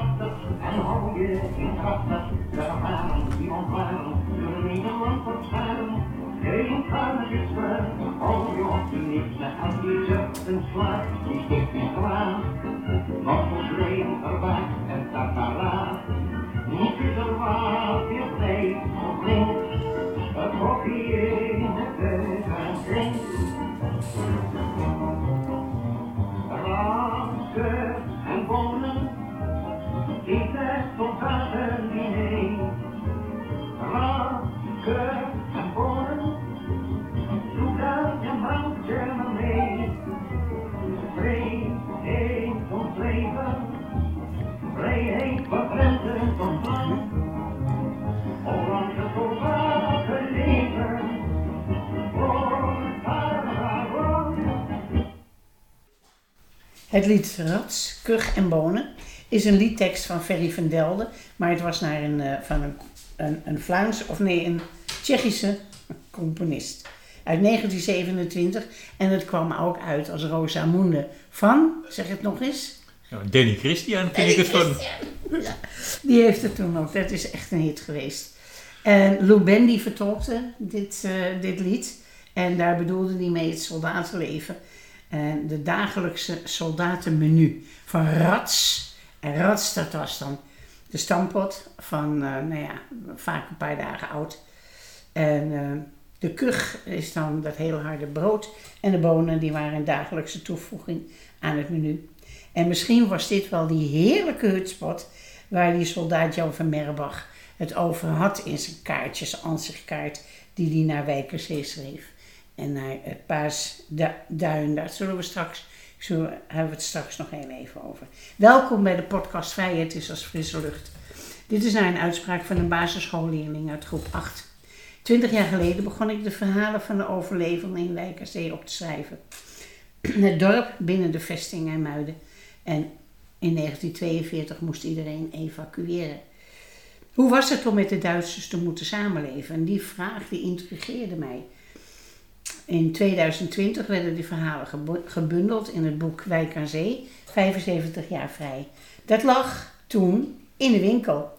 zenuwachtig en hou je in krachtig. De gevaren die ontwaren, zullen niet een land verstaren. Geen karretjes maar, hou Het lied Rats, Kug en Bonen is een liedtekst van Ferry van Delden, maar het was naar een, eh, van een, een, een Vlaams, of nee, een Tsjechische componist uit 1927 en het kwam ook uit als Rosamunde van, zeg het nog eens, Ja, Danny Christian vind ik het van. Ja, die heeft het toen ook. Dat is echt een hit geweest. En Lou Bendy vertolkte dit, eh, dit lied. En daar bedoelde hij mee het soldatenleven. En de dagelijkse soldatenmenu van Rats. En Rats, dat was dan de stampot van, eh, nou ja, vaak een paar dagen oud. En eh, de kug is dan dat heel harde brood. En de bonen, die waren een dagelijkse toevoeging aan het menu. En misschien was dit wel die heerlijke hutspot waar die soldaat Jan van Merbach het over had in zijn kaartjes, ansichtkaart, die hij naar Wijkerzee schreef. En naar het Paasduin, daar zullen we straks, zullen, we- hebben we het straks nog even over. Welkom bij de podcast Vrijheid is als frisse lucht. Dit is naar een uitspraak van een basisschoolleerling uit groep 8. Twintig jaar geleden begon ik de verhalen van de overlevenden in Wijkerzee op te schrijven. Het dorp binnen de vesting en Muiden. En in 1942 moest iedereen evacueren. Hoe was het om met de Duitsers te moeten samenleven? En die vraag die intrigeerde mij. In 2020 werden die verhalen gebundeld in het boek Wijk aan Zee, 75 jaar vrij. Dat lag toen in de winkel.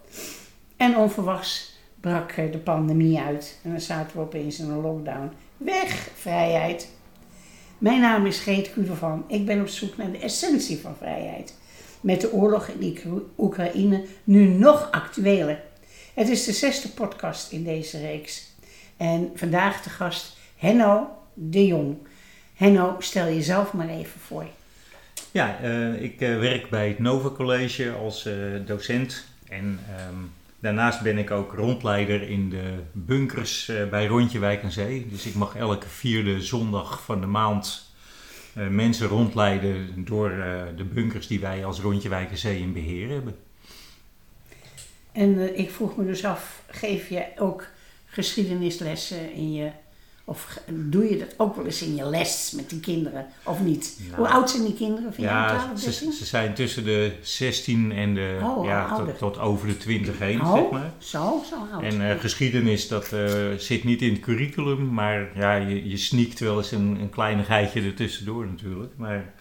En onverwachts brak de pandemie uit en dan zaten we opeens in een lockdown. Weg, vrijheid! Mijn naam is Geet Kudervan. Ik ben op zoek naar de essentie van vrijheid. Met de oorlog in Oek- Oekraïne nu nog actueler. Het is de zesde podcast in deze reeks. En vandaag de gast Henno de Jong. Henno, stel jezelf maar even voor. Ja, eh, ik eh, werk bij het Nova College als eh, docent. En ehm, daarnaast ben ik ook rondleider in de bunkers bij Rondje Wijk aan Zee. Dus ik mag elke vierde zondag van de maand mensen rondleiden door de bunkers die wij als Rondje Wijk aan Zee in beheer hebben. En ik vroeg me dus af, geef je ook geschiedenislessen in je... Of doe je dat ook wel eens in je les met die kinderen, of niet? Nou, Hoe oud zijn die kinderen? Vind Ja, 12, ze, 13? ze zijn tussen de 16 en de, Oh, ja, tot, tot over de 20 heen, Oh, zeg maar. zo, zo oud. En eh, geschiedenis, dat eh, zit niet in het curriculum, maar ja, je, je sneakt wel eens een, een kleinigheidje ertussendoor natuurlijk. Maar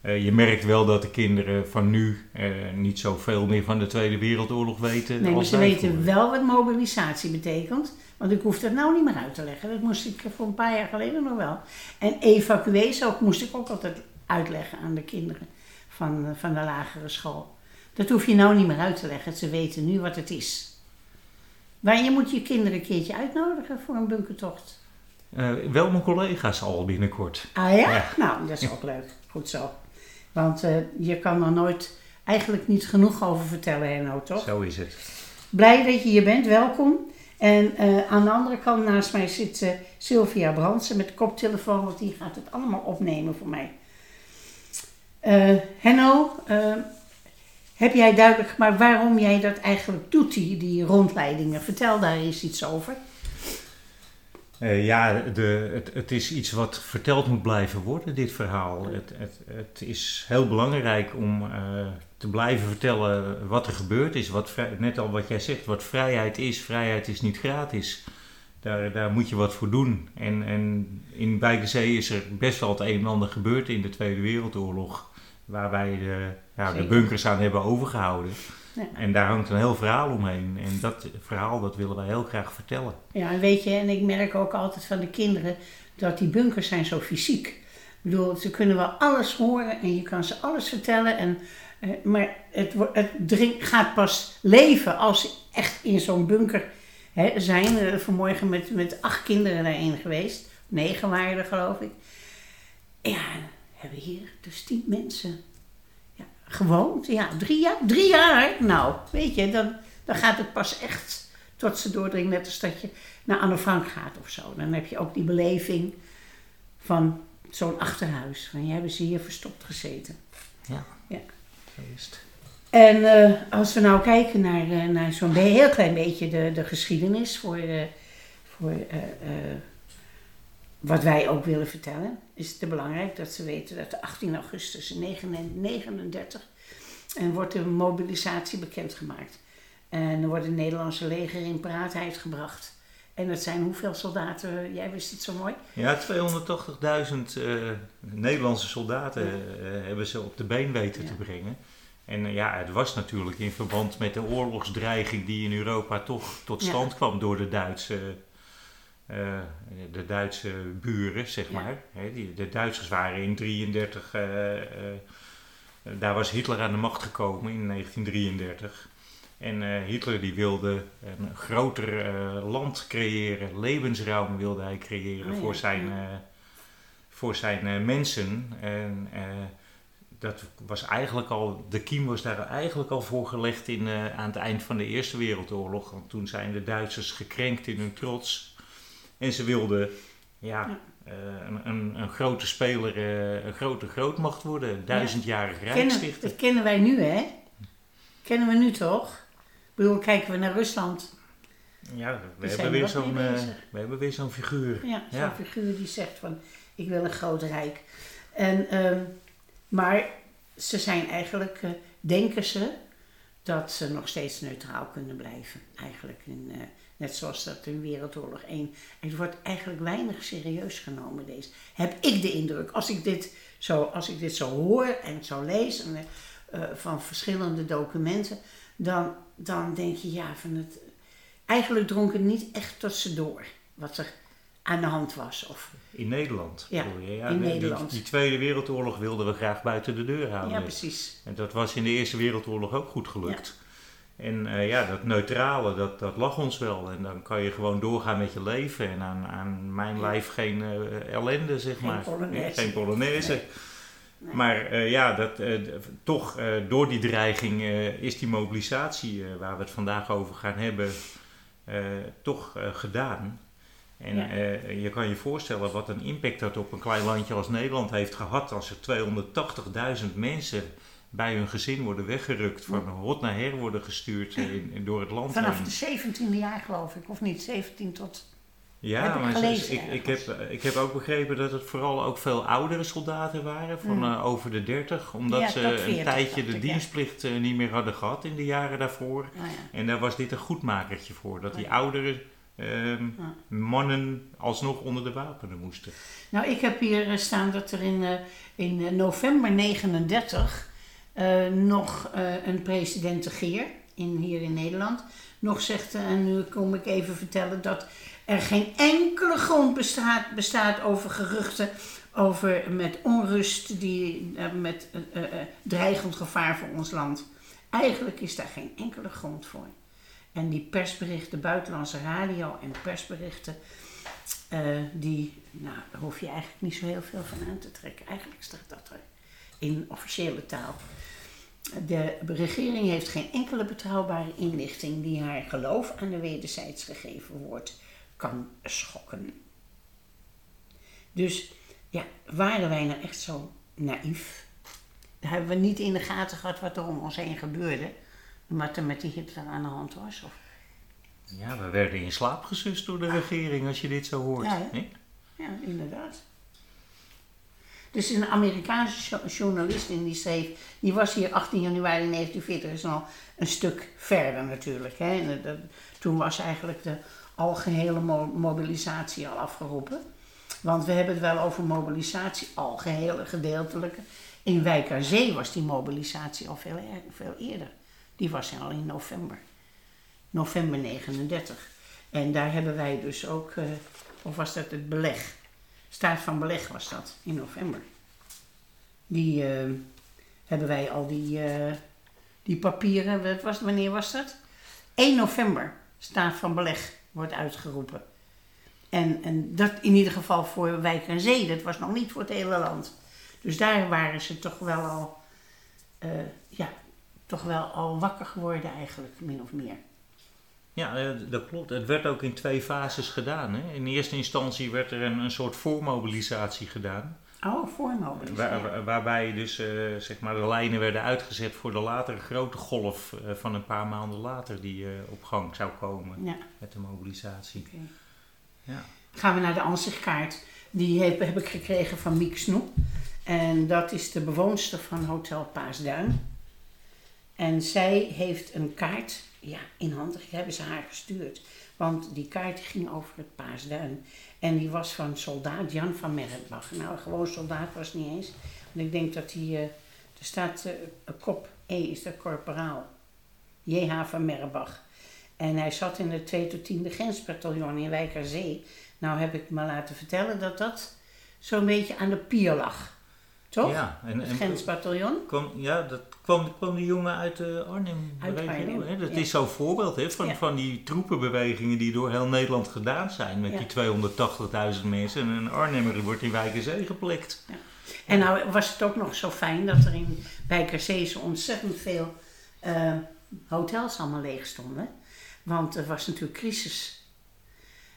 eh, je merkt wel dat de kinderen van nu eh, niet zoveel meer van de Tweede Wereldoorlog weten. nee, maar ze weten wel wat mobilisatie betekent. Want ik hoef dat nou niet meer uit te leggen. Dat moest ik voor een paar jaar geleden nog wel. En evacuees ook, moest ik ook altijd uitleggen aan de kinderen van, eh, van de lagere school. Dat hoef je nou niet meer uit te leggen. Ze weten nu wat het is. Maar je moet je kinderen een keertje uitnodigen voor een bunkertocht. Eh, wel mijn collega's al binnenkort. Ah ja? Ja. Nou, dat is ook leuk. Goed zo. Want eh, je kan er nooit eigenlijk niet genoeg over vertellen, Henno, toch? Zo is het. Blij dat je hier bent, welkom. En eh, aan de andere kant naast mij zit eh, Sylvia Brandsen met de koptelefoon, want die gaat het allemaal opnemen voor mij. Eh Henno, heb jij duidelijk gemaakt waarom jij dat eigenlijk doet, die, die rondleidingen? Vertel daar eens iets over. Ja, de, het, het is iets wat verteld moet blijven worden, dit verhaal. Het, het, het is heel belangrijk om te blijven vertellen wat er gebeurd is. Wat net al wat jij zegt, wat vrijheid is. Vrijheid is niet gratis. daar, daar moet je wat voor doen. En, en in Wijkenzee is er best wel het een en ander gebeurd in de Tweede Wereldoorlog. Waar wij de, ja, de bunkers aan hebben overgehouden. Ja. En daar hangt een heel verhaal omheen. En dat verhaal dat willen wij heel graag vertellen. Ja, en weet je, en ik merk ook altijd van de kinderen dat die bunkers zijn zo fysiek. Ik bedoel, ze kunnen wel alles horen en je kan ze alles vertellen. En, eh, maar het, het drink, gaat pas leven als ze echt in zo'n bunker hè, zijn. Eh, vanmorgen met, met acht kinderen daarin geweest. Negen waren er geloof ik. Ja, hebben hier dus tien mensen ja, gewoond. Ja, drie jaar. Drie jaar. Nou, weet je, dan, dan gaat het pas echt tot ze doordringen. Net als dat je naar Anne Frank gaat of zo. Dan heb je ook die beleving van zo'n achterhuis. Van, ja, hebben ze hier verstopt gezeten. Ja, Ja. En eh, als we nou kijken naar, eh, naar zo'n heel klein beetje de, de geschiedenis voor, eh, voor wat wij ook willen vertellen, is het belangrijk dat ze weten dat de 18 augustus 1939 en wordt de mobilisatie bekendgemaakt. En er wordt het Nederlandse leger in paraatheid gebracht. En dat zijn hoeveel soldaten, jij wist het zo mooi? Ja, 280.000 eh, Nederlandse soldaten eh, hebben ze op de been weten Ja. te brengen. En eh, ja, het was natuurlijk in verband met de oorlogsdreiging die in Europa toch tot Ja. stand kwam door de Duitse, de Duitse buren, zeg maar. Die, de Duitsers waren in 1933, daar was Hitler aan de macht gekomen in 1933. En eh, Hitler die wilde een groter eh, land creëren, levensruim wilde hij creëren Oh ja, voor zijn, ja. eh, voor zijn eh, mensen. En eh, dat was eigenlijk al, de kiem was daar eigenlijk al voor gelegd in, eh, aan het eind van de Eerste Wereldoorlog. Want toen zijn de Duitsers gekrenkt in hun trots. En ze wilden ja, Ja. eh, een, een, een grote speler, eh, een grote grootmacht worden, een duizendjarig rijk stichten. dat kennen wij nu, hè? Kennen we nu toch? Ik bedoel, kijken we naar Rusland. Ja, we hebben, er weer zo'n, eh, we hebben weer zo'n figuur. Ja, zo'n Ja. figuur die zegt van, ik wil een groot rijk. En, ehm, maar ze zijn eigenlijk, eh, denken ze, dat ze nog steeds neutraal kunnen blijven. Eigenlijk, in, eh, net zoals dat in Wereldoorlog 1. Het wordt eigenlijk weinig serieus genomen, deze. Heb ik de indruk, als ik dit zo, als ik dit zo hoor en zo lees en, van verschillende documenten, dan, dan denk je, ja, van het, eigenlijk dronk het niet echt tot ze door wat er aan de hand was. Of, In Nederland. Ja, je? in die- Nederland. Die, Tweede Wereldoorlog wilden we graag buiten de deur houden. ja, precies. En dat was in de Eerste Wereldoorlog ook goed gelukt. En eh, ja, dat neutrale, dat, dat lag ons wel. En dan kan je gewoon doorgaan met je leven. En aan, aan mijn Ja. lijf geen eh, ellende, zeg Geen maar. Polonaise. Geen Polonaise. Nee. Nee. Maar eh, ja, dat, eh, toch eh, door die dreiging is die mobilisatie waar we het vandaag over gaan hebben, toch gedaan. En Ja. je kan je voorstellen wat een impact dat op een klein landje als Nederland heeft gehad als er 280.000 mensen bij hun gezin worden weggerukt, van hot naar her worden gestuurd in, in- door het land Vanaf heen. de 17e jaar geloof ik, of niet? 17 tot... Ja, Heb maar ik, ik, heb, ik heb ook begrepen dat het vooral ook veel oudere soldaten waren, van Hmm. eh, over de 30, omdat Ja, ze een 40, tijdje de ik, dienstplicht eh, niet meer hadden gehad in de jaren daarvoor. Ja. En daar was dit een goedmakertje voor, dat die Ja. oudere ehm, Ja. mannen alsnog onder de wapenen moesten. Nou, ik heb hier eh, staan dat er in, in november 39 eh, nog een president de Geer, in, hier in Nederland, nog zegt, en nu kom ik even vertellen, dat er geen enkele grond bestaat, bestaat over geruchten over met onrust, die, eh, met eh, eh, dreigend gevaar voor ons land. Eigenlijk is daar geen enkele grond voor. En die persberichten, buitenlandse radio en persberichten, die, nou, daar hoef je eigenlijk niet zo heel veel van aan te trekken. Eigenlijk staat dat er in officiële taal. De regering heeft geen enkele betrouwbare inlichting die haar geloof aan de wederzijds gegeven wordt, kan schokken. Dus ja, waren wij nou echt zo naïef? Daar hebben we niet in de gaten gehad wat er om ons heen gebeurde. Wat er met die Hitler aan de hand was. Of, Ja, we werden in slaap gesust door de regering als je dit zo hoort. Ja? Ja, inderdaad. Dus een Amerikaanse jo- journalist in die schreef, die was hier 18 januari 1940, is al een stuk verder natuurlijk. Hè. En dat, toen was eigenlijk de algehele mo- mobilisatie al afgeroepen. Want we hebben het wel over mobilisatie, algehele, gedeeltelijke. In Wijk was die mobilisatie al veel, er- veel eerder. Die was al in november. November 39. En daar hebben wij dus ook, eh, of was dat het beleg? Staat van beleg was dat, in november. Die eh, hebben wij al die, eh, die papieren, wat was, wanneer was dat? 1 november, staat van beleg, wordt uitgeroepen. En, en dat in ieder geval voor Wijk en Zee, dat was nog niet voor het hele land. Dus daar waren ze toch wel al, eh, ja, toch wel al wakker geworden eigenlijk, min of meer. Ja, eh, dat klopt. Het werd ook in twee fases gedaan. Hè? In eerste instantie werd er een, een soort voormobilisatie gedaan. Oh, voormobilisatie. Waar, waar- waarbij dus eh, zeg maar de lijnen werden uitgezet voor de latere grote golf eh, van een paar maanden later die eh, op gang zou komen Ja, met de mobilisatie. Ja. Gaan we naar de ansichtkaart. Die heb, heb ik gekregen van Miek Snoep. En dat is de bewoonster van Hotel Paasduin. En zij heeft een kaart ja, in handen, hebben ze haar gestuurd. Want die kaart ging over het Paasduin. En die was van soldaat Jan van Merrenbach. Nou, gewoon soldaat was niet eens. Want ik denk dat hij, eh, er staat eh, een kop E is de korporaal. J.H. van Merrenbach. En hij zat in het 2 tot 10 grensbataljon in Wijk aan Zee. Nou heb ik me laten vertellen dat dat zo'n beetje aan de pier lag. Toch? Ja, en, Het kwam, ja, dat kwam, kwam die jongen uit de Arnhem. Uit Arnhem, hè? Dat ja. is zo'n voorbeeld hè, van, Ja. van die troepenbewegingen die door heel Nederland gedaan zijn. Met die 280.000 mensen. En een Arnhemmer wordt in Wijk en Zee geplikt. En nou was het ook nog zo fijn dat er in Wijk aan Zee zo ontzettend veel eh, hotels allemaal leeg stonden. Want er was natuurlijk crisis.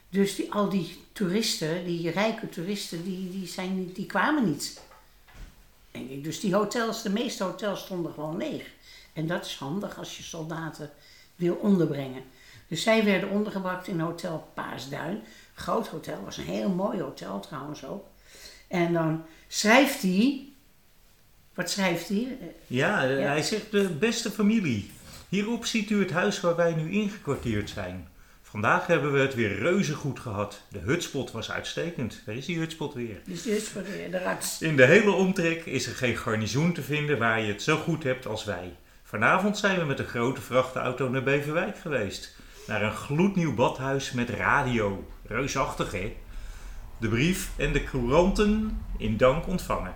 Dus die, al die toeristen, die rijke toeristen, die, die, zijn die kwamen niet. Denk ik. Dus die hotels, de meeste hotels stonden gewoon leeg. En dat is handig als je soldaten wil onderbrengen. Dus zij werden ondergebracht in Hotel Paasduin. Groot hotel, was een heel mooi hotel trouwens ook. En dan schrijft hij. Wat schrijft hij? Ja, Ja. hij zegt de beste familie. Hierop ziet u het huis waar wij nu ingekwartierd zijn. Vandaag hebben we het weer reuze goed gehad. De hutspot was uitstekend. Daar is die hutspot weer. Dus dit is voor de, de rats. In de hele omtrek is er geen garnizoen te vinden waar je het zo goed hebt als wij. Vanavond zijn we met een grote vrachtauto naar Beverwijk geweest. Naar een gloednieuw badhuis met radio. Reusachtig, hè? De brief en de couranten in dank ontvangen.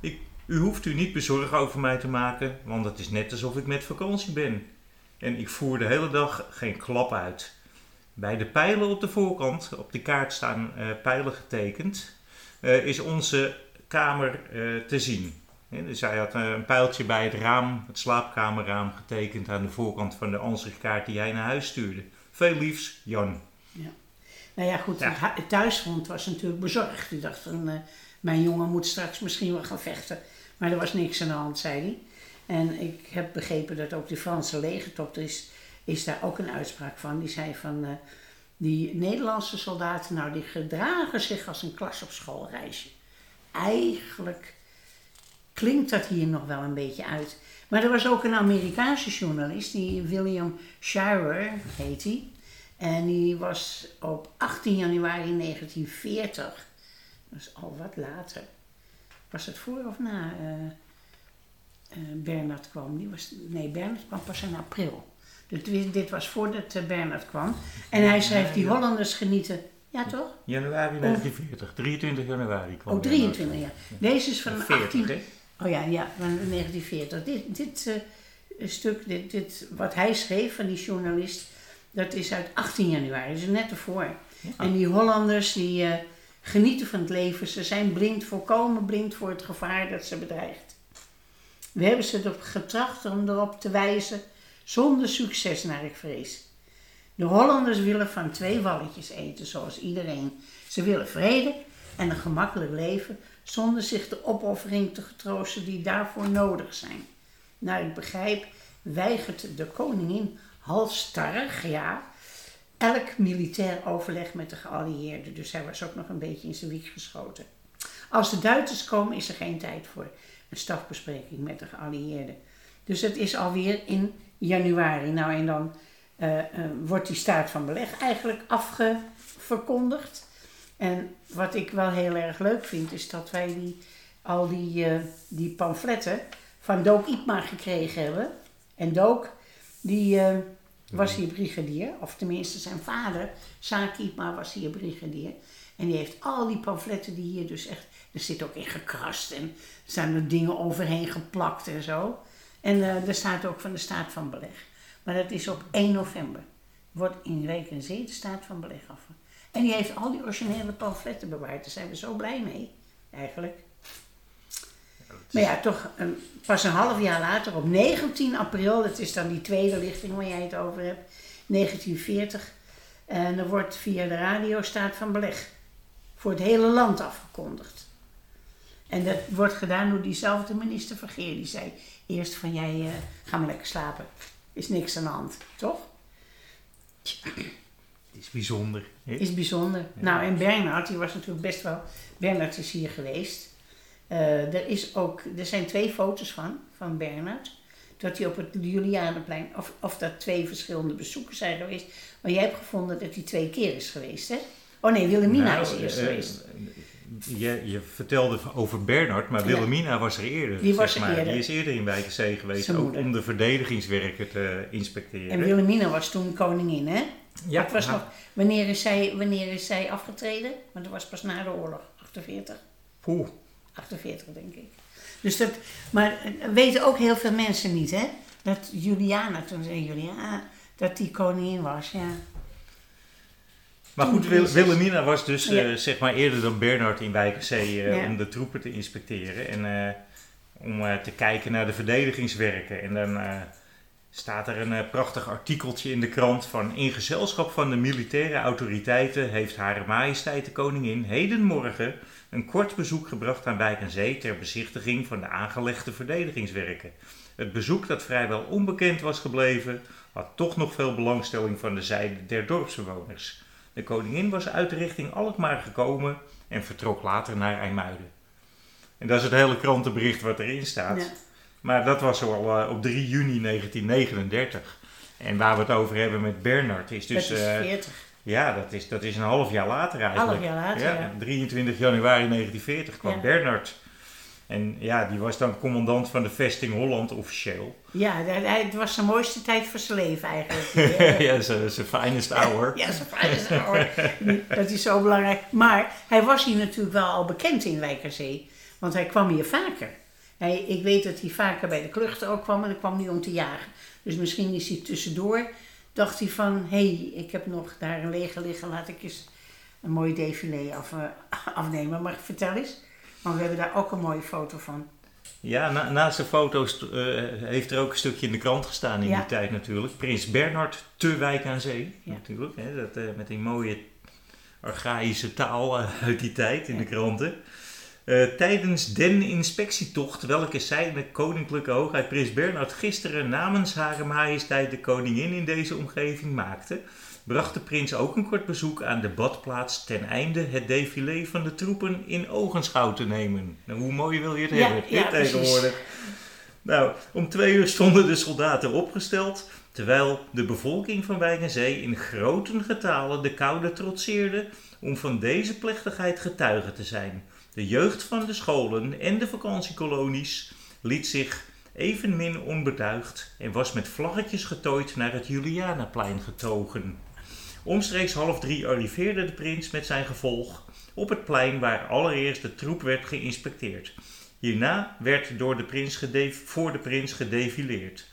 Ik, u hoeft u niet bezorgd over mij te maken, want het is net alsof ik met vakantie ben. En ik voer de hele dag geen klap uit. Bij de pijlen op de voorkant, op de kaart staan eh, pijlen getekend, eh, is onze kamer eh, te zien. Hè, dus hij had een pijltje bij het raam, het slaapkamerraam, getekend aan de voorkant van de ansichtkaart die hij naar huis stuurde. Veel liefs, Jan. Nou ja, goed. Ja. Het, hu- het thuisfront was natuurlijk bezorgd. Die dacht van, eh, mijn jongen moet straks misschien wel gaan vechten. Maar er was niks aan de hand, zei hij. En ik heb begrepen dat ook de Franse legertop, er is, is daar ook een uitspraak van. Die zei van, eh, die Nederlandse soldaten, nou die gedragen zich als een klas op schoolreisje. Eigenlijk klinkt dat hier nog wel een beetje uit. Maar er was ook een Amerikaanse journalist, die William Shirer heet hij. En die was op 18 januari 1940, dus al wat later. Was het voor of na eh eh, Bernard kwam? Die was, nee, Bernard kwam pas in april. Dit, dit was voordat eh, Bernard kwam. En hij schrijft, die Hollanders genieten... Ja, toch? Januari 1940, 23 januari kwam Oh, hij 23, ja. Deze is van 40, 18... hè? Oh ja, ja, van 1940. Dit, dit eh, stuk, dit, dit, wat hij schreef van die journalist, dat is uit 18 januari, dus net ervoor. En die Hollanders die eh, genieten van het leven, ze zijn blind, volkomen blind voor het gevaar dat ze bedreigt. We hebben ze erop getracht om erop te wijzen, zonder succes naar ik vrees. De Hollanders willen van twee walletjes eten, zoals iedereen. Ze willen vrede en een gemakkelijk leven, zonder zich de opoffering te getroosten die daarvoor nodig zijn. Naar ik begrijp, weigert de koningin halstarrig, ja, elk militair overleg met de geallieerden. Dus hij was ook nog een beetje in zijn wiek geschoten. Als de Duitsers komen, is er geen tijd voor een stafbespreking met de geallieerden. Dus het is alweer in januari. Nou, en dan eh, eh, wordt die staat van beleg eigenlijk afgeverkondigd. En wat ik wel heel erg leuk vind, is dat wij die, al die, eh, die pamfletten van Dook Ipma gekregen hebben. En Dook, die was hier brigadier, of tenminste zijn vader, Saak Ipma, was hier brigadier. En die heeft al die pamfletten die hier dus echt, er zit ook in gekrast en er staan er dingen overheen geplakt en zo. En eh, er staat ook van de staat van beleg. Maar dat is op 1 november. Wordt in Wijk en Zee de staat van beleg af. En die heeft al die originele pamfletten bewaard. Daar zijn we zo blij mee, eigenlijk. Maar ja, toch een, pas een half jaar later, op 19 april, dat is dan die tweede lichting waar jij het over hebt, 1940. En er wordt via de radio staat van beleg voor het hele land afgekondigd. En dat wordt gedaan door diezelfde minister Vergeer. Die zei eerst van jij, eh, ga maar lekker slapen. Is niks aan de hand, toch? Het is bijzonder. hè? Is bijzonder. Nou, en Bernhard, die was natuurlijk best wel. Bernhard is hier geweest. Eh, er, is ook, er zijn twee foto's van, van Bernhard. Dat hij op het Julianenplein, of, of dat twee verschillende bezoekers zijn geweest. Maar jij hebt gevonden dat hij twee keer is geweest, hè? Oh nee, Wilhelmina Nou, is eerst eh, geweest. Je, je vertelde over Bernard, maar Ja. Wilhelmina was er eerder. Die was er maar. eerder. Die is eerder in Wijkenzee geweest, Zijn ook moeder. om de verdedigingswerken te inspecteren. En Wilhelmina was toen koningin, hè? ja, was nog, wanneer, is zij, wanneer is zij afgetreden? Want dat was pas na de oorlog, 48. poeh. 48, denk ik. Dus dat, maar eh, weten ook heel veel mensen niet, hè? Dat Juliana, toen zei Juliana, dat die koningin was, ja. Maar goed, Wil- Prinses. Wilhelmina was dus Ja. eh, zeg maar eerder dan Bernard in Wijkenzee eh, Ja. om de troepen te inspecteren en eh, om te kijken naar de verdedigingswerken. En dan staat er een prachtig artikeltje in de krant van in gezelschap van de militaire autoriteiten heeft Hare Majesteit de Koningin hedenmorgen een kort bezoek gebracht aan Wijk en Zee ter bezichtiging van de aangelegde verdedigingswerken. Het bezoek dat vrijwel onbekend was gebleven, had toch nog veel belangstelling van de zijde der dorpsbewoners. De koningin was uit de richting Alkmaar gekomen en vertrok later naar IJmuiden. En dat is het hele krantenbericht wat erin staat. ja. Maar dat was al eh, op 3 juni 1939. En waar we het over hebben met Bernard is dus... dat is eh, 40. ja, dat is, dat is een half jaar later eigenlijk. Half jaar later, ja. 23 januari 1940 kwam Ja. Bernard. En ja, die was dan commandant van de vesting Holland officieel. Ja, dat- hij- het was zijn mooiste tijd voor zijn leven eigenlijk. Ja. zijn finest hour. Ja, zijn is ouder. Dat is zo belangrijk. Maar hij was hier natuurlijk wel al bekend in Wijkerzee. Want hij kwam hier vaker. Hij, ik weet dat hij vaker bij de kluchten ook kwam en dan kwam hij om te jagen. Dus misschien is hij tussendoor, dacht hij van... Hé, hey, ik heb nog daar een leger liggen, laat ik eens een mooi défilé af, eh, afnemen. Maar vertel eens. Want we hebben daar ook een mooie foto van. Ja, na- naast de foto's eh, heeft er ook een stukje in de krant gestaan in Ja. die tijd natuurlijk. Prins Bernhard te Wijk aan Zee Ja. natuurlijk. Hè, dat, eh, met die mooie archaïsche taal eh, uit die tijd in de kranten. Tijdens den inspectietocht, welke zijne koninklijke hoogheid Prins Bernhard gisteren namens Hare Majesteit de Koningin in deze omgeving maakte, bracht de prins ook een kort bezoek aan de badplaats ten einde het défilé van de troepen in ogenschouw te nemen. Nou, hoe mooi wil je het Ja, hebben ja, tegenwoordig? Nou, om twee uur stonden de soldaten opgesteld, terwijl de bevolking van Wijk en Zee in grote getalen de koude trotseerde om van deze plechtigheid getuige te zijn. De jeugd van de scholen en de vakantiekolonies liet zich evenmin onbetuigd en was met vlaggetjes getooid naar het Julianaplein getogen. Omstreeks half drie arriveerde de prins met zijn gevolg op het plein waar allereerst de troep werd geïnspecteerd. Hierna werd door de prins voor de prins gedefileerd.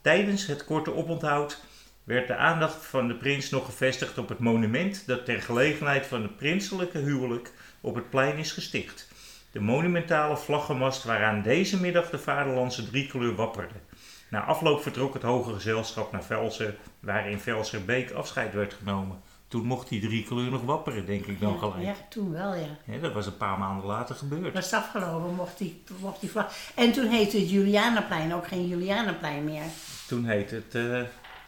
Tijdens het korte oponthoud werd de aandacht van de prins nog gevestigd op het monument dat ter gelegenheid van het prinselijke huwelijk op het plein is gesticht. De monumentale vlaggenmast waaraan deze middag de vaderlandse driekleur wapperde. Na afloop vertrok het hoge gezelschap naar Velsen, waar in Velserbeek afscheid werd genomen. Toen mocht die driekleur nog wapperen, denk ik dan gelijk. ja, toen wel, ja. Dat was een paar maanden later gebeurd. Het afgelopen, mocht die, mocht die vlag. En toen heette het Julianaplein ook geen Julianaplein meer. Toen heet het eh,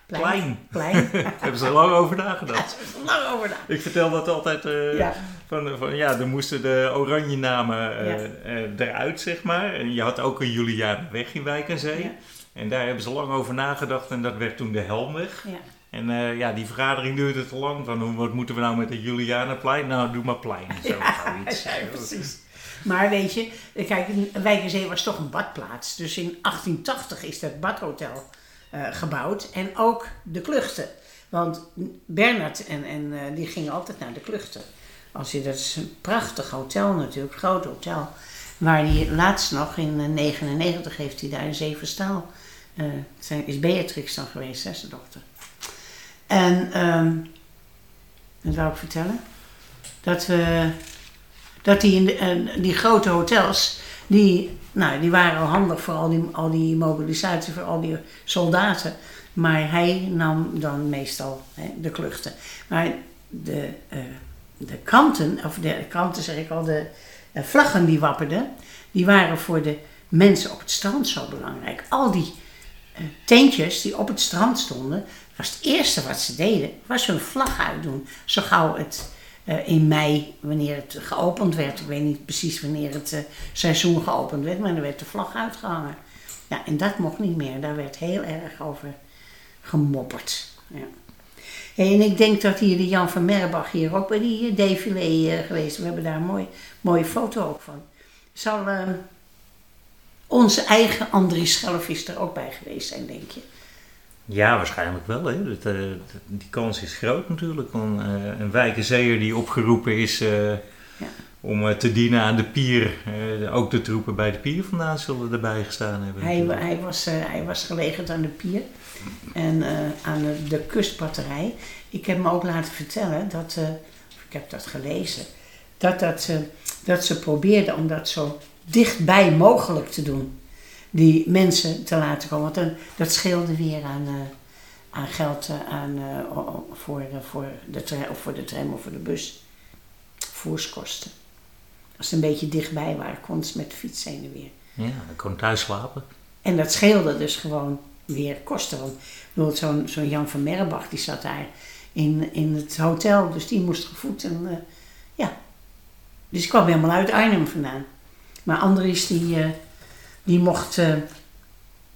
Plein. Plein. Daar hebben ze er lang over nagedacht. Dat is lang over na. Ik vertel dat altijd. eh, Ja. Van, van, ja, er moesten de oranje namen Ja. eh, eruit, zeg maar. En je had ook een Julianenweg in Wijk en Zee. En daar hebben ze lang over nagedacht en dat werd toen de Helmweg. Ja. En eh, ja, die vergadering duurde te lang. Van, hoe- wat moeten we nou met het Julianaplein? Nou, doe maar plein. Zo, zoiets. Ja, precies. Maar weet je, kijk, Wijkerzee was toch een badplaats. Dus in 1880 is dat badhotel eh, gebouwd. En ook de kluchten. Want Bernard en, en eh, die gingen altijd naar de kluchten. Als je, dat is een prachtig hotel natuurlijk, groot hotel. Waar hij laatst nog in 1999 heeft hij daar in Zevenstaal. Eh zijn, is Beatrix dan geweest, zijn dochter. En, wat wou ik vertellen? Dat we dat die, in de, die grote hotels, die, nou, die waren al handig voor al die, al die mobilisatie, voor al die soldaten. Maar hij nam dan meestal hè, de kluchten. Maar de, eh, de kranten, of de kranten zeg ik al, de eh, vlaggen die wapperden, die waren voor de mensen op het strand zo belangrijk. Al die tentjes die op het strand stonden, was het eerste wat ze deden, was hun vlag uitdoen. Zo gauw het eh, in mei, wanneer het geopend werd, ik weet niet precies wanneer het eh, seizoen geopend werd, maar er werd de vlag uitgehangen. Ja, en dat mocht niet meer, daar werd heel erg over gemopperd. Ja. En ik denk dat hier de Jan van Merbach hier ook bij die eh, défilé eh, geweest. We hebben daar een mooi, mooie foto ook van. Zal onze eigen Andries Schelvis er ook bij geweest zijn, denk je? Ja, waarschijnlijk wel. Hè. Dat, eh, die kans is groot natuurlijk. Eh, een wijkenzeeër die opgeroepen is eh, Ja. om te dienen aan de pier. ook de troepen bij de pier vandaan zullen erbij gestaan hebben. Hij, hij, was, hij was gelegerd aan de pier en aan de, de kustbatterij. Ik heb me ook laten vertellen dat, of ik heb dat gelezen, dat, dat, dat ze probeerden om dat zo dichtbij mogelijk te doen. Die mensen te laten komen. Want dan, dat scheelde weer aan, eh, aan geld eh, aan, eh, voor, eh, voor, de tra- of voor de tram of voor de bus. Voerskosten. Als ze een beetje dichtbij waren, konden ze met de fiets heen en weer. Ja, dan kon thuis slapen. En dat scheelde dus gewoon weer kosten. Want ik bedoel, zo'n zo'n Jan van Merbach die zat daar in, in het hotel, dus die moest gevoed. En, ja. Dus ik kwam helemaal uit Arnhem vandaan. Maar Andries die, eh, die mocht eh,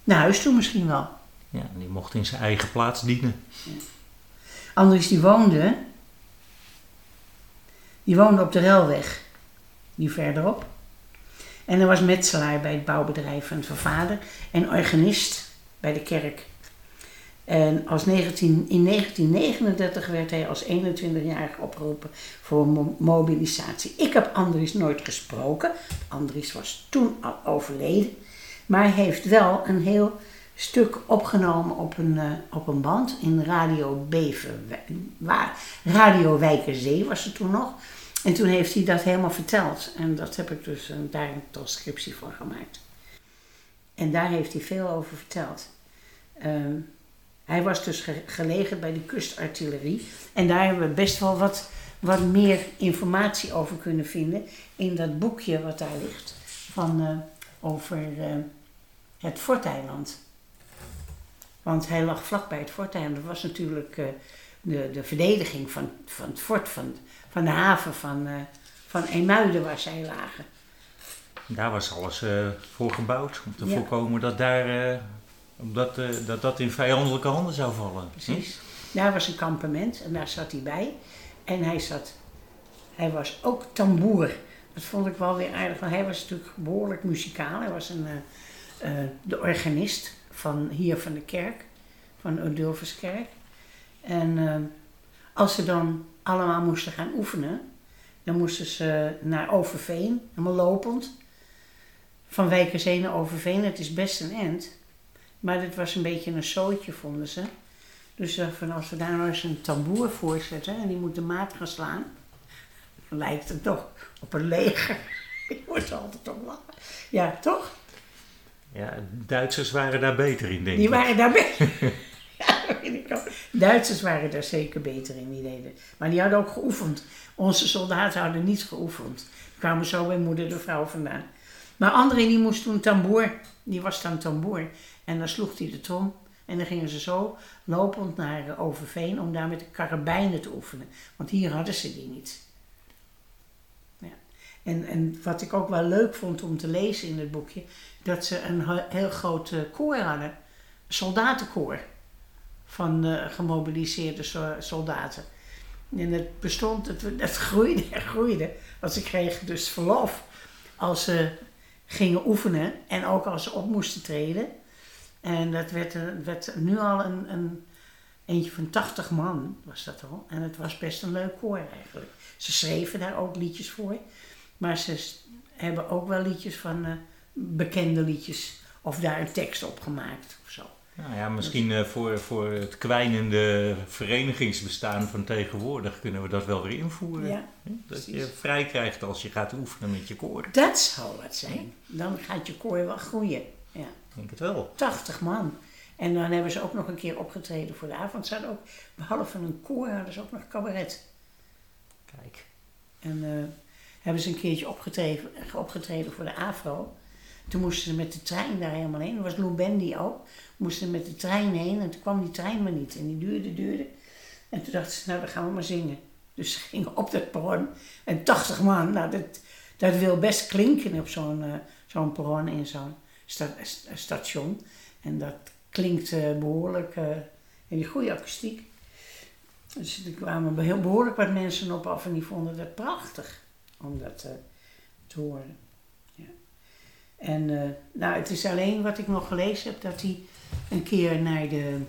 naar huis toe misschien wel. Ja, die mocht in zijn eigen plaats dienen. Andries die woonde, die woonde op de Relweg, die verderop. En hij was metselaar bij het bouwbedrijf van zijn vader en organist bij de kerk. En als 19, in 1939 werd hij als 21-jarige opgeroepen voor mo- mobilisatie. Ik heb Andries nooit gesproken. Andries was toen al overleden. Maar hij heeft wel een heel stuk opgenomen op een, eh, op een band in Radio Bever. Waar, Radio Wijkerzee was het toen nog. En toen heeft hij dat helemaal verteld. En dat heb ik dus eh, daar een transcriptie van gemaakt. En daar heeft hij veel over verteld. Ehm, hij was dus ge- gelegerd bij de kustartillerie. En daar hebben we best wel wat, wat meer informatie over kunnen vinden. In dat boekje wat daar ligt. Van, eh, over eh, het Forteiland. Want hij lag vlakbij het Forteiland. Dat was natuurlijk eh, de, de verdediging van, van het fort, van, van de haven van, van Eemuiden waar zij lagen. Daar was alles voor gebouwd. Om te Ja. voorkomen dat, daar, omdat, eh, dat dat in vijandelijke handen zou vallen. Precies. Daar was een kampement en daar zat hij bij. En hij zat, hij was ook tamboer. Dat vond ik wel weer aardig, want hij was natuurlijk behoorlijk muzikaal. Hij was een, eh, eh, de organist van hier van de kerk, van de Odulfuskerk. En als ze dan allemaal moesten gaan oefenen, dan moesten ze naar Overveen, helemaal lopend. Van Wijkerzee naar Overveen, het is best een end. Maar dit was een beetje een zootje, vonden ze. Dus eh, van als we daar nou eens een tamboer voor zetten en die moet de maat gaan slaan, dan lijkt het toch op een leger. Ik moet er altijd om lachen. Ja, toch? Ja, Duitsers waren daar beter in, denk Die ik. waren daar beter. ja, weet ik ook. Duitsers waren daar zeker beter in, die deden. Maar die hadden ook geoefend. Onze soldaten hadden niet geoefend. Die kwamen zo bij moeder de vrouw vandaan. Maar André die moest toen tamboer. Die was dan tamboer. En dan sloeg hij de trom. En dan gingen ze zo lopend naar eh, Overveen om daar met de karabijnen te oefenen. Want hier hadden ze die niet. Ja. En, en wat ik ook wel leuk vond om te lezen in het boekje, dat ze een he- heel groot eh, koor hadden. Soldatenkoor. van eh, gemobiliseerde so- soldaten. En het bestond, het, het groeide en groeide. Want ze kregen dus verlof als ze gingen oefenen en ook als ze op moesten treden. En dat werd, werd nu al een, een eentje van 80 man, was dat al. En het was best een leuk koor eigenlijk. Ze schreven daar ook liedjes voor. Maar ze hebben ook wel liedjes van eh, bekende liedjes. Of daar een tekst op gemaakt of zo. Nou ja, misschien eh, voor, voor het kwijnende verenigingsbestaan van tegenwoordig kunnen we dat wel weer invoeren. Ja, Dat je vrij krijgt als je gaat oefenen met je koor. dat zou wat zijn. Dan gaat je koor wel groeien. Ja. Denk het wel. 80 man. En dan hebben ze ook nog een keer opgetreden voor de avond. Ze hadden ook, behalve een koor, hadden ze ook nog cabaret. Kijk. En eh, hebben ze een keertje opgetreden, opgetreden voor de AFRO. Toen moesten ze met de trein daar helemaal heen. Dat was Lou Bendy ook. Moesten ze met de trein heen en toen kwam die trein maar niet. En die duurde, duurde. En toen dachten ze, nou dan gaan we maar zingen. Dus ze gingen op dat perron. En 80 man, nou dat, dat wil best klinken op zo'n eh, zo'n perron in zo'n st- station. En dat klinkt eh, behoorlijk, eh in die goede akoestiek. Dus er kwamen heel behoorlijk wat mensen op af en die vonden dat prachtig om dat eh, te horen. Ja. En eh, nou, het is alleen wat ik nog gelezen heb, dat hij een keer naar de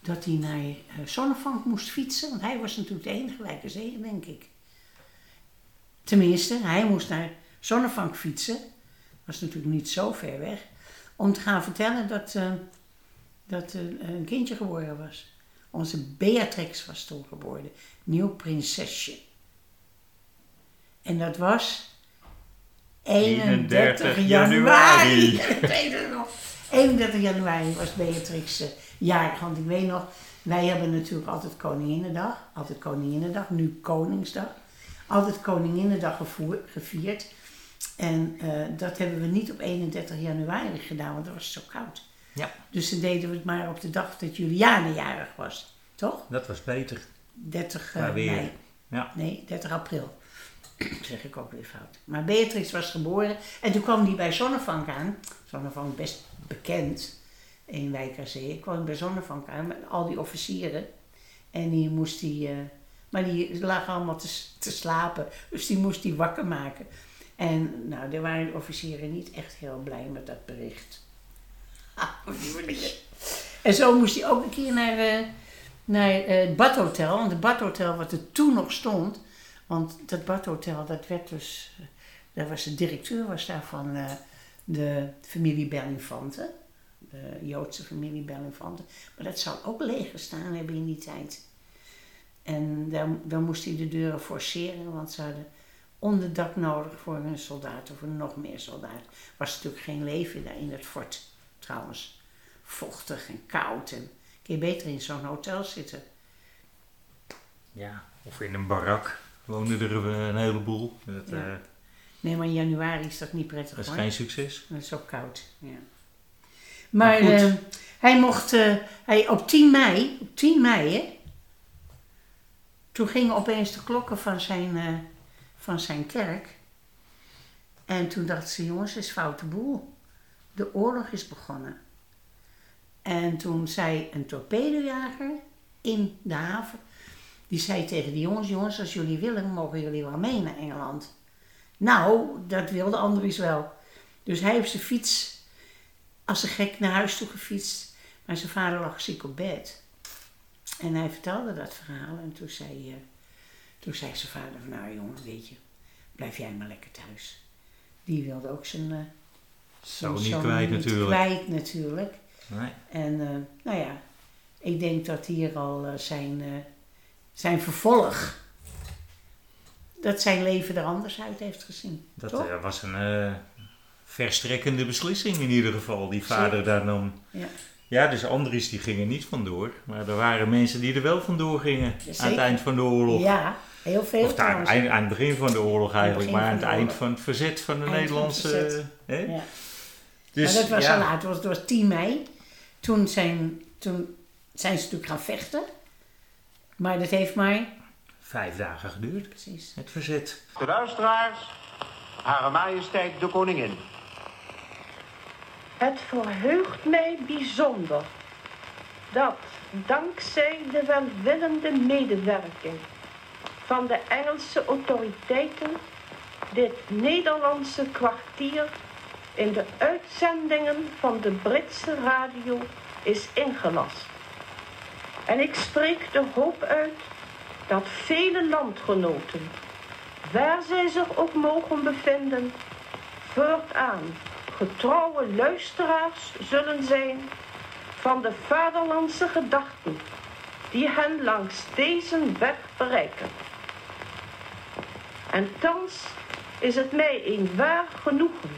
dat hij naar eh, Zonnevank moest fietsen, want hij was natuurlijk de enige wijke zee, denk ik. Tenminste, hij moest naar Zonnevank fietsen, was natuurlijk niet zo ver weg, om te gaan vertellen dat, eh, dat een kindje geboren was. Onze Beatrix was toen geboren, nieuw prinsesje. En dat was 31 31 januari. januari. Ik weet het nog. 31 januari was Beatrix eh, jarig. Want ik weet nog, wij hebben natuurlijk altijd Koninginnedag. Altijd Koninginnedag, nu Koningsdag. Altijd Koninginnedag gevoer- gevierd. En eh, dat hebben we niet op 31 januari gedaan, want dat was zo koud. Ja. Dus dan deden we het maar op de dag dat Juliane jarig was. Toch? Dat was beter. 30 Qua eh, mei. Ja. Nee, 30 april. zeg ik ook weer fout. Maar Beatrix was geboren en toen kwam die bij Zonnevank aan. Zonnevank best bekend in Wijk aan Zee. Ik kwam bij Zonnevank aan met al die officieren. En die moest die, eh, maar die lagen allemaal te, te slapen. Dus die moest die wakker maken. En nou, daar waren de officieren niet echt heel blij met dat bericht. Ah. En zo moest hij ook een keer naar, eh, naar eh, het badhotel. Want het badhotel wat er toen nog stond. Want dat badhotel, dat werd dus... eh, Daar was de directeur was daar van de familie Bellinfante. De Joodse familie Bellinfante. Maar dat zou ook leeg gestaan hebben in die tijd. En dan, dan moest hij de deuren forceren, want ze hadden onderdak nodig voor hun soldaten, voor nog meer soldaten. Was natuurlijk geen leven daar in het fort, trouwens. Vochtig en koud. En kun je beter in zo'n hotel zitten. Ja. Of in een barak woonden er een heleboel. Dat, Ja. eh, Nee, maar in januari is dat niet prettig dat is hoor. geen succes. Dat is ook koud, ja. Maar eh, hij mocht, eh, hij, op 10 mei, op 10 mei hè, toen gingen opeens de klokken van zijn, van zijn kerk. En toen dachten ze, jongens, is foute boel. De oorlog is begonnen. En toen zei een torpedojager in de haven, die zei tegen die jongens, jongens, als jullie willen, mogen jullie wel mee naar Engeland. Nou, dat wilde Andries wel. Dus hij heeft zijn fiets als een gek naar huis toe gefietst. Maar zijn vader lag ziek op bed. En hij vertelde dat verhaal. En toen zei, eh, toen zei zijn vader van, nou jongen, weet je, blijf jij maar lekker thuis. Die wilde ook zijn... Zo zijn niet zoon kwijt niet natuurlijk. kwijt natuurlijk. Nee. En eh, nou ja, ik denk dat hier al eh, zijn, zijn vervolg, dat zijn leven er anders uit heeft gezien. Dat was een verstrekkende beslissing in ieder geval, die vader Zeker. daar nam. Ja. Ja, dus Andries die gingen niet vandoor. Maar er waren mensen die er wel vandoor gingen aan het eind van de oorlog. Ja, heel veel Of aan, eind- aan het begin van de oorlog eigenlijk, maar aan het eind van het verzet van de Eind van het Nederlandse... hè? Ja. Dus, maar dat was ja, al laat, het was, het was 10 mei. Toen zijn, toen zijn ze natuurlijk gaan vechten. Maar dat heeft maar, Vijf dagen geduurd, precies. het verzet. De luisteraars, Hare Majesteit de Koningin. Het verheugt mij bijzonder dat dankzij de welwillende medewerking van de Engelse autoriteiten dit Nederlandse kwartier in de uitzendingen van de Britse radio is ingelast. En ik spreek de hoop uit dat vele landgenoten, waar zij zich ook mogen bevinden, voortaan getrouwe luisteraars zullen zijn van de vaderlandse gedachten die hen langs deze weg bereiken. En thans is het mij een waar genoegen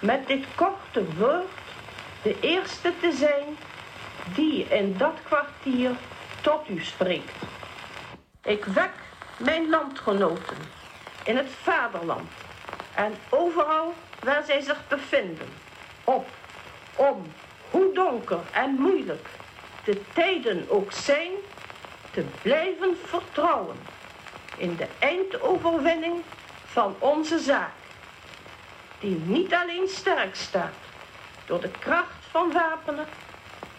met dit korte woord de eerste te zijn die in dat kwartier tot u spreekt. Ik wek mijn landgenoten in het vaderland en overal waar zij zich bevinden op om, hoe donker en moeilijk de tijden ook zijn, te blijven vertrouwen in de eindoverwinning van onze zaak, die niet alleen sterk staat door de kracht van wapenen,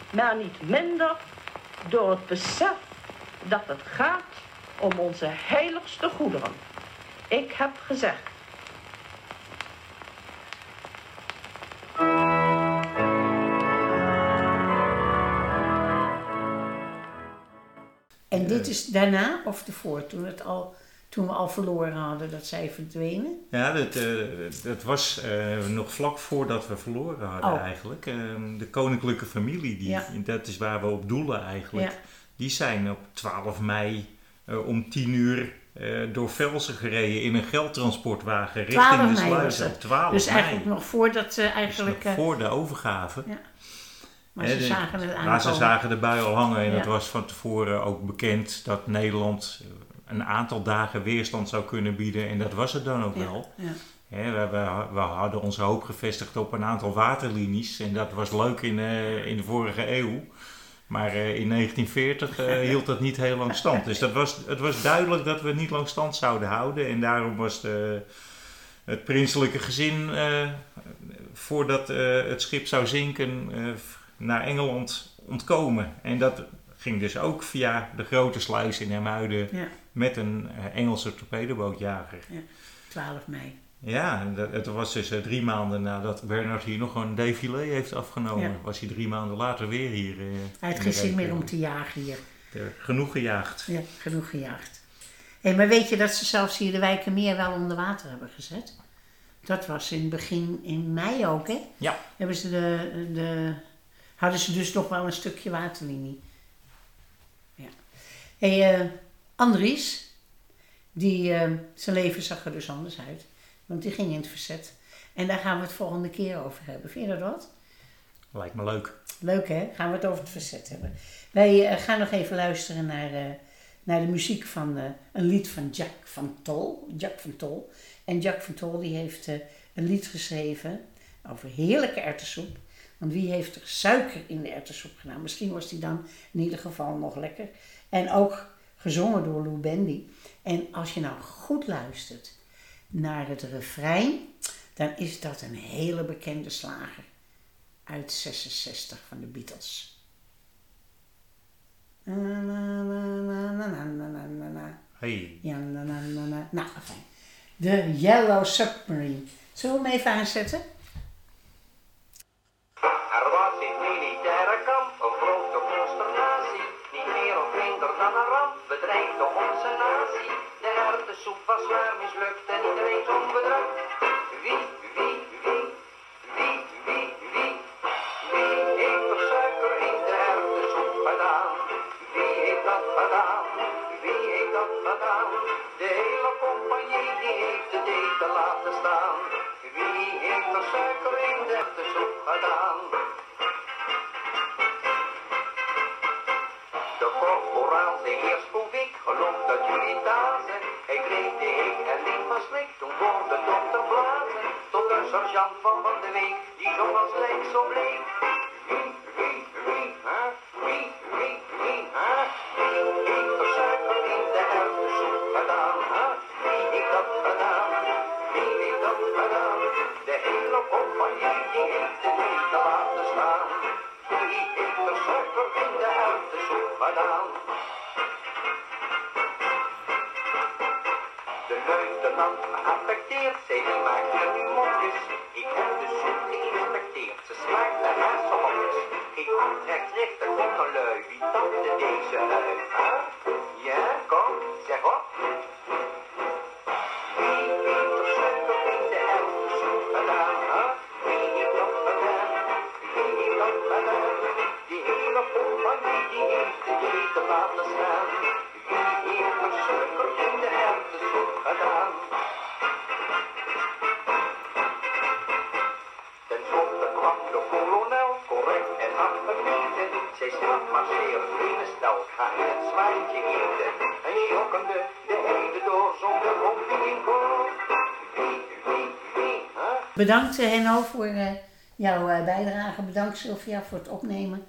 maar niet minder door het besef dat het gaat om onze heiligste goederen. Ik heb gezegd. En dit is daarna of ervoor, toen, het al, toen we al verloren hadden dat zij verdwenen? Ja, dat, eh, dat was eh, nog vlak voordat we verloren hadden Oh. eigenlijk. Eh, de koninklijke familie, die, Ja. dat is waar we op doelen eigenlijk. Ja. Die zijn op 12 mei eh, om 10 uur door Velsen gereden in een geldtransportwagen richting 12 de. Op 12 Dus mei. eigenlijk nog voordat ze Dus eigenlijk... nog eh, voor de overgave. ja. Maar Hè, ze zagen het Maar ze zagen de bui al hangen en Ja. het was van tevoren ook bekend dat Nederland eh, een aantal dagen weerstand zou kunnen bieden. En dat was het dan ook Ja, wel. ja. We, we, we hadden onze hoop gevestigd op een aantal waterlinies. En dat was leuk in, eh, in de vorige eeuw. Maar eh, in 1940 eh, hield dat niet heel lang stand. Dus dat was, het was duidelijk dat we het niet lang stand zouden houden. En daarom was de, het prinselijke gezin, voordat het schip zou zinken, naar Engeland ontkomen. En dat ging dus ook via de grote sluis in Hermuiden Ja, met een eh, Engelse torpedobootjager. 12 mei. Ja, het was dus eh, drie maanden nadat Bernard hier nog een défilé heeft afgenomen. Ja. Was hij drie maanden later weer hier. eh, Hij had geen zin meer om te jagen hier. Er genoeg gejaagd. Ja, genoeg gejaagd. Hé, maar weet je dat ze zelfs hier de Wijkenmeer wel onder water hebben gezet? Dat was in begin in mei ook, hè? Ja. Hebben ze de, de, hadden ze dus nog wel een stukje waterlinie. Ja. Hé, hey, eh, Andries, die, eh, zijn leven zag er dus anders uit. Want die ging in het verzet. En daar gaan we het volgende keer over hebben. Vind je dat wat? Lijkt me leuk. Leuk hè? Gaan we het over het verzet hebben. Wij eh, gaan nog even luisteren naar, naar de muziek van een lied van Jack van Tol. Jack van Tol. En Jack van Tol die heeft een lied geschreven over heerlijke erwtensoep. Want wie heeft er suiker in de erwtensoep gedaan? Misschien was die dan in ieder geval nog lekker. En ook gezongen door Lou Bendy. En als je nou goed luistert naar het refrein, dan is dat een hele bekende slager uit 66 van de Beatles. Hey. Ja. Nou, fijn. De Yellow Submarine. Zullen we hem even aanzetten? De soep was maar mislukt en iedereen zonder bedrag. Wie Trek ligt een kokkelui, wie tapte deze uit? Bedankt eh, Henno voor eh, jouw eh, bijdrage. Bedankt Sylvia voor het opnemen.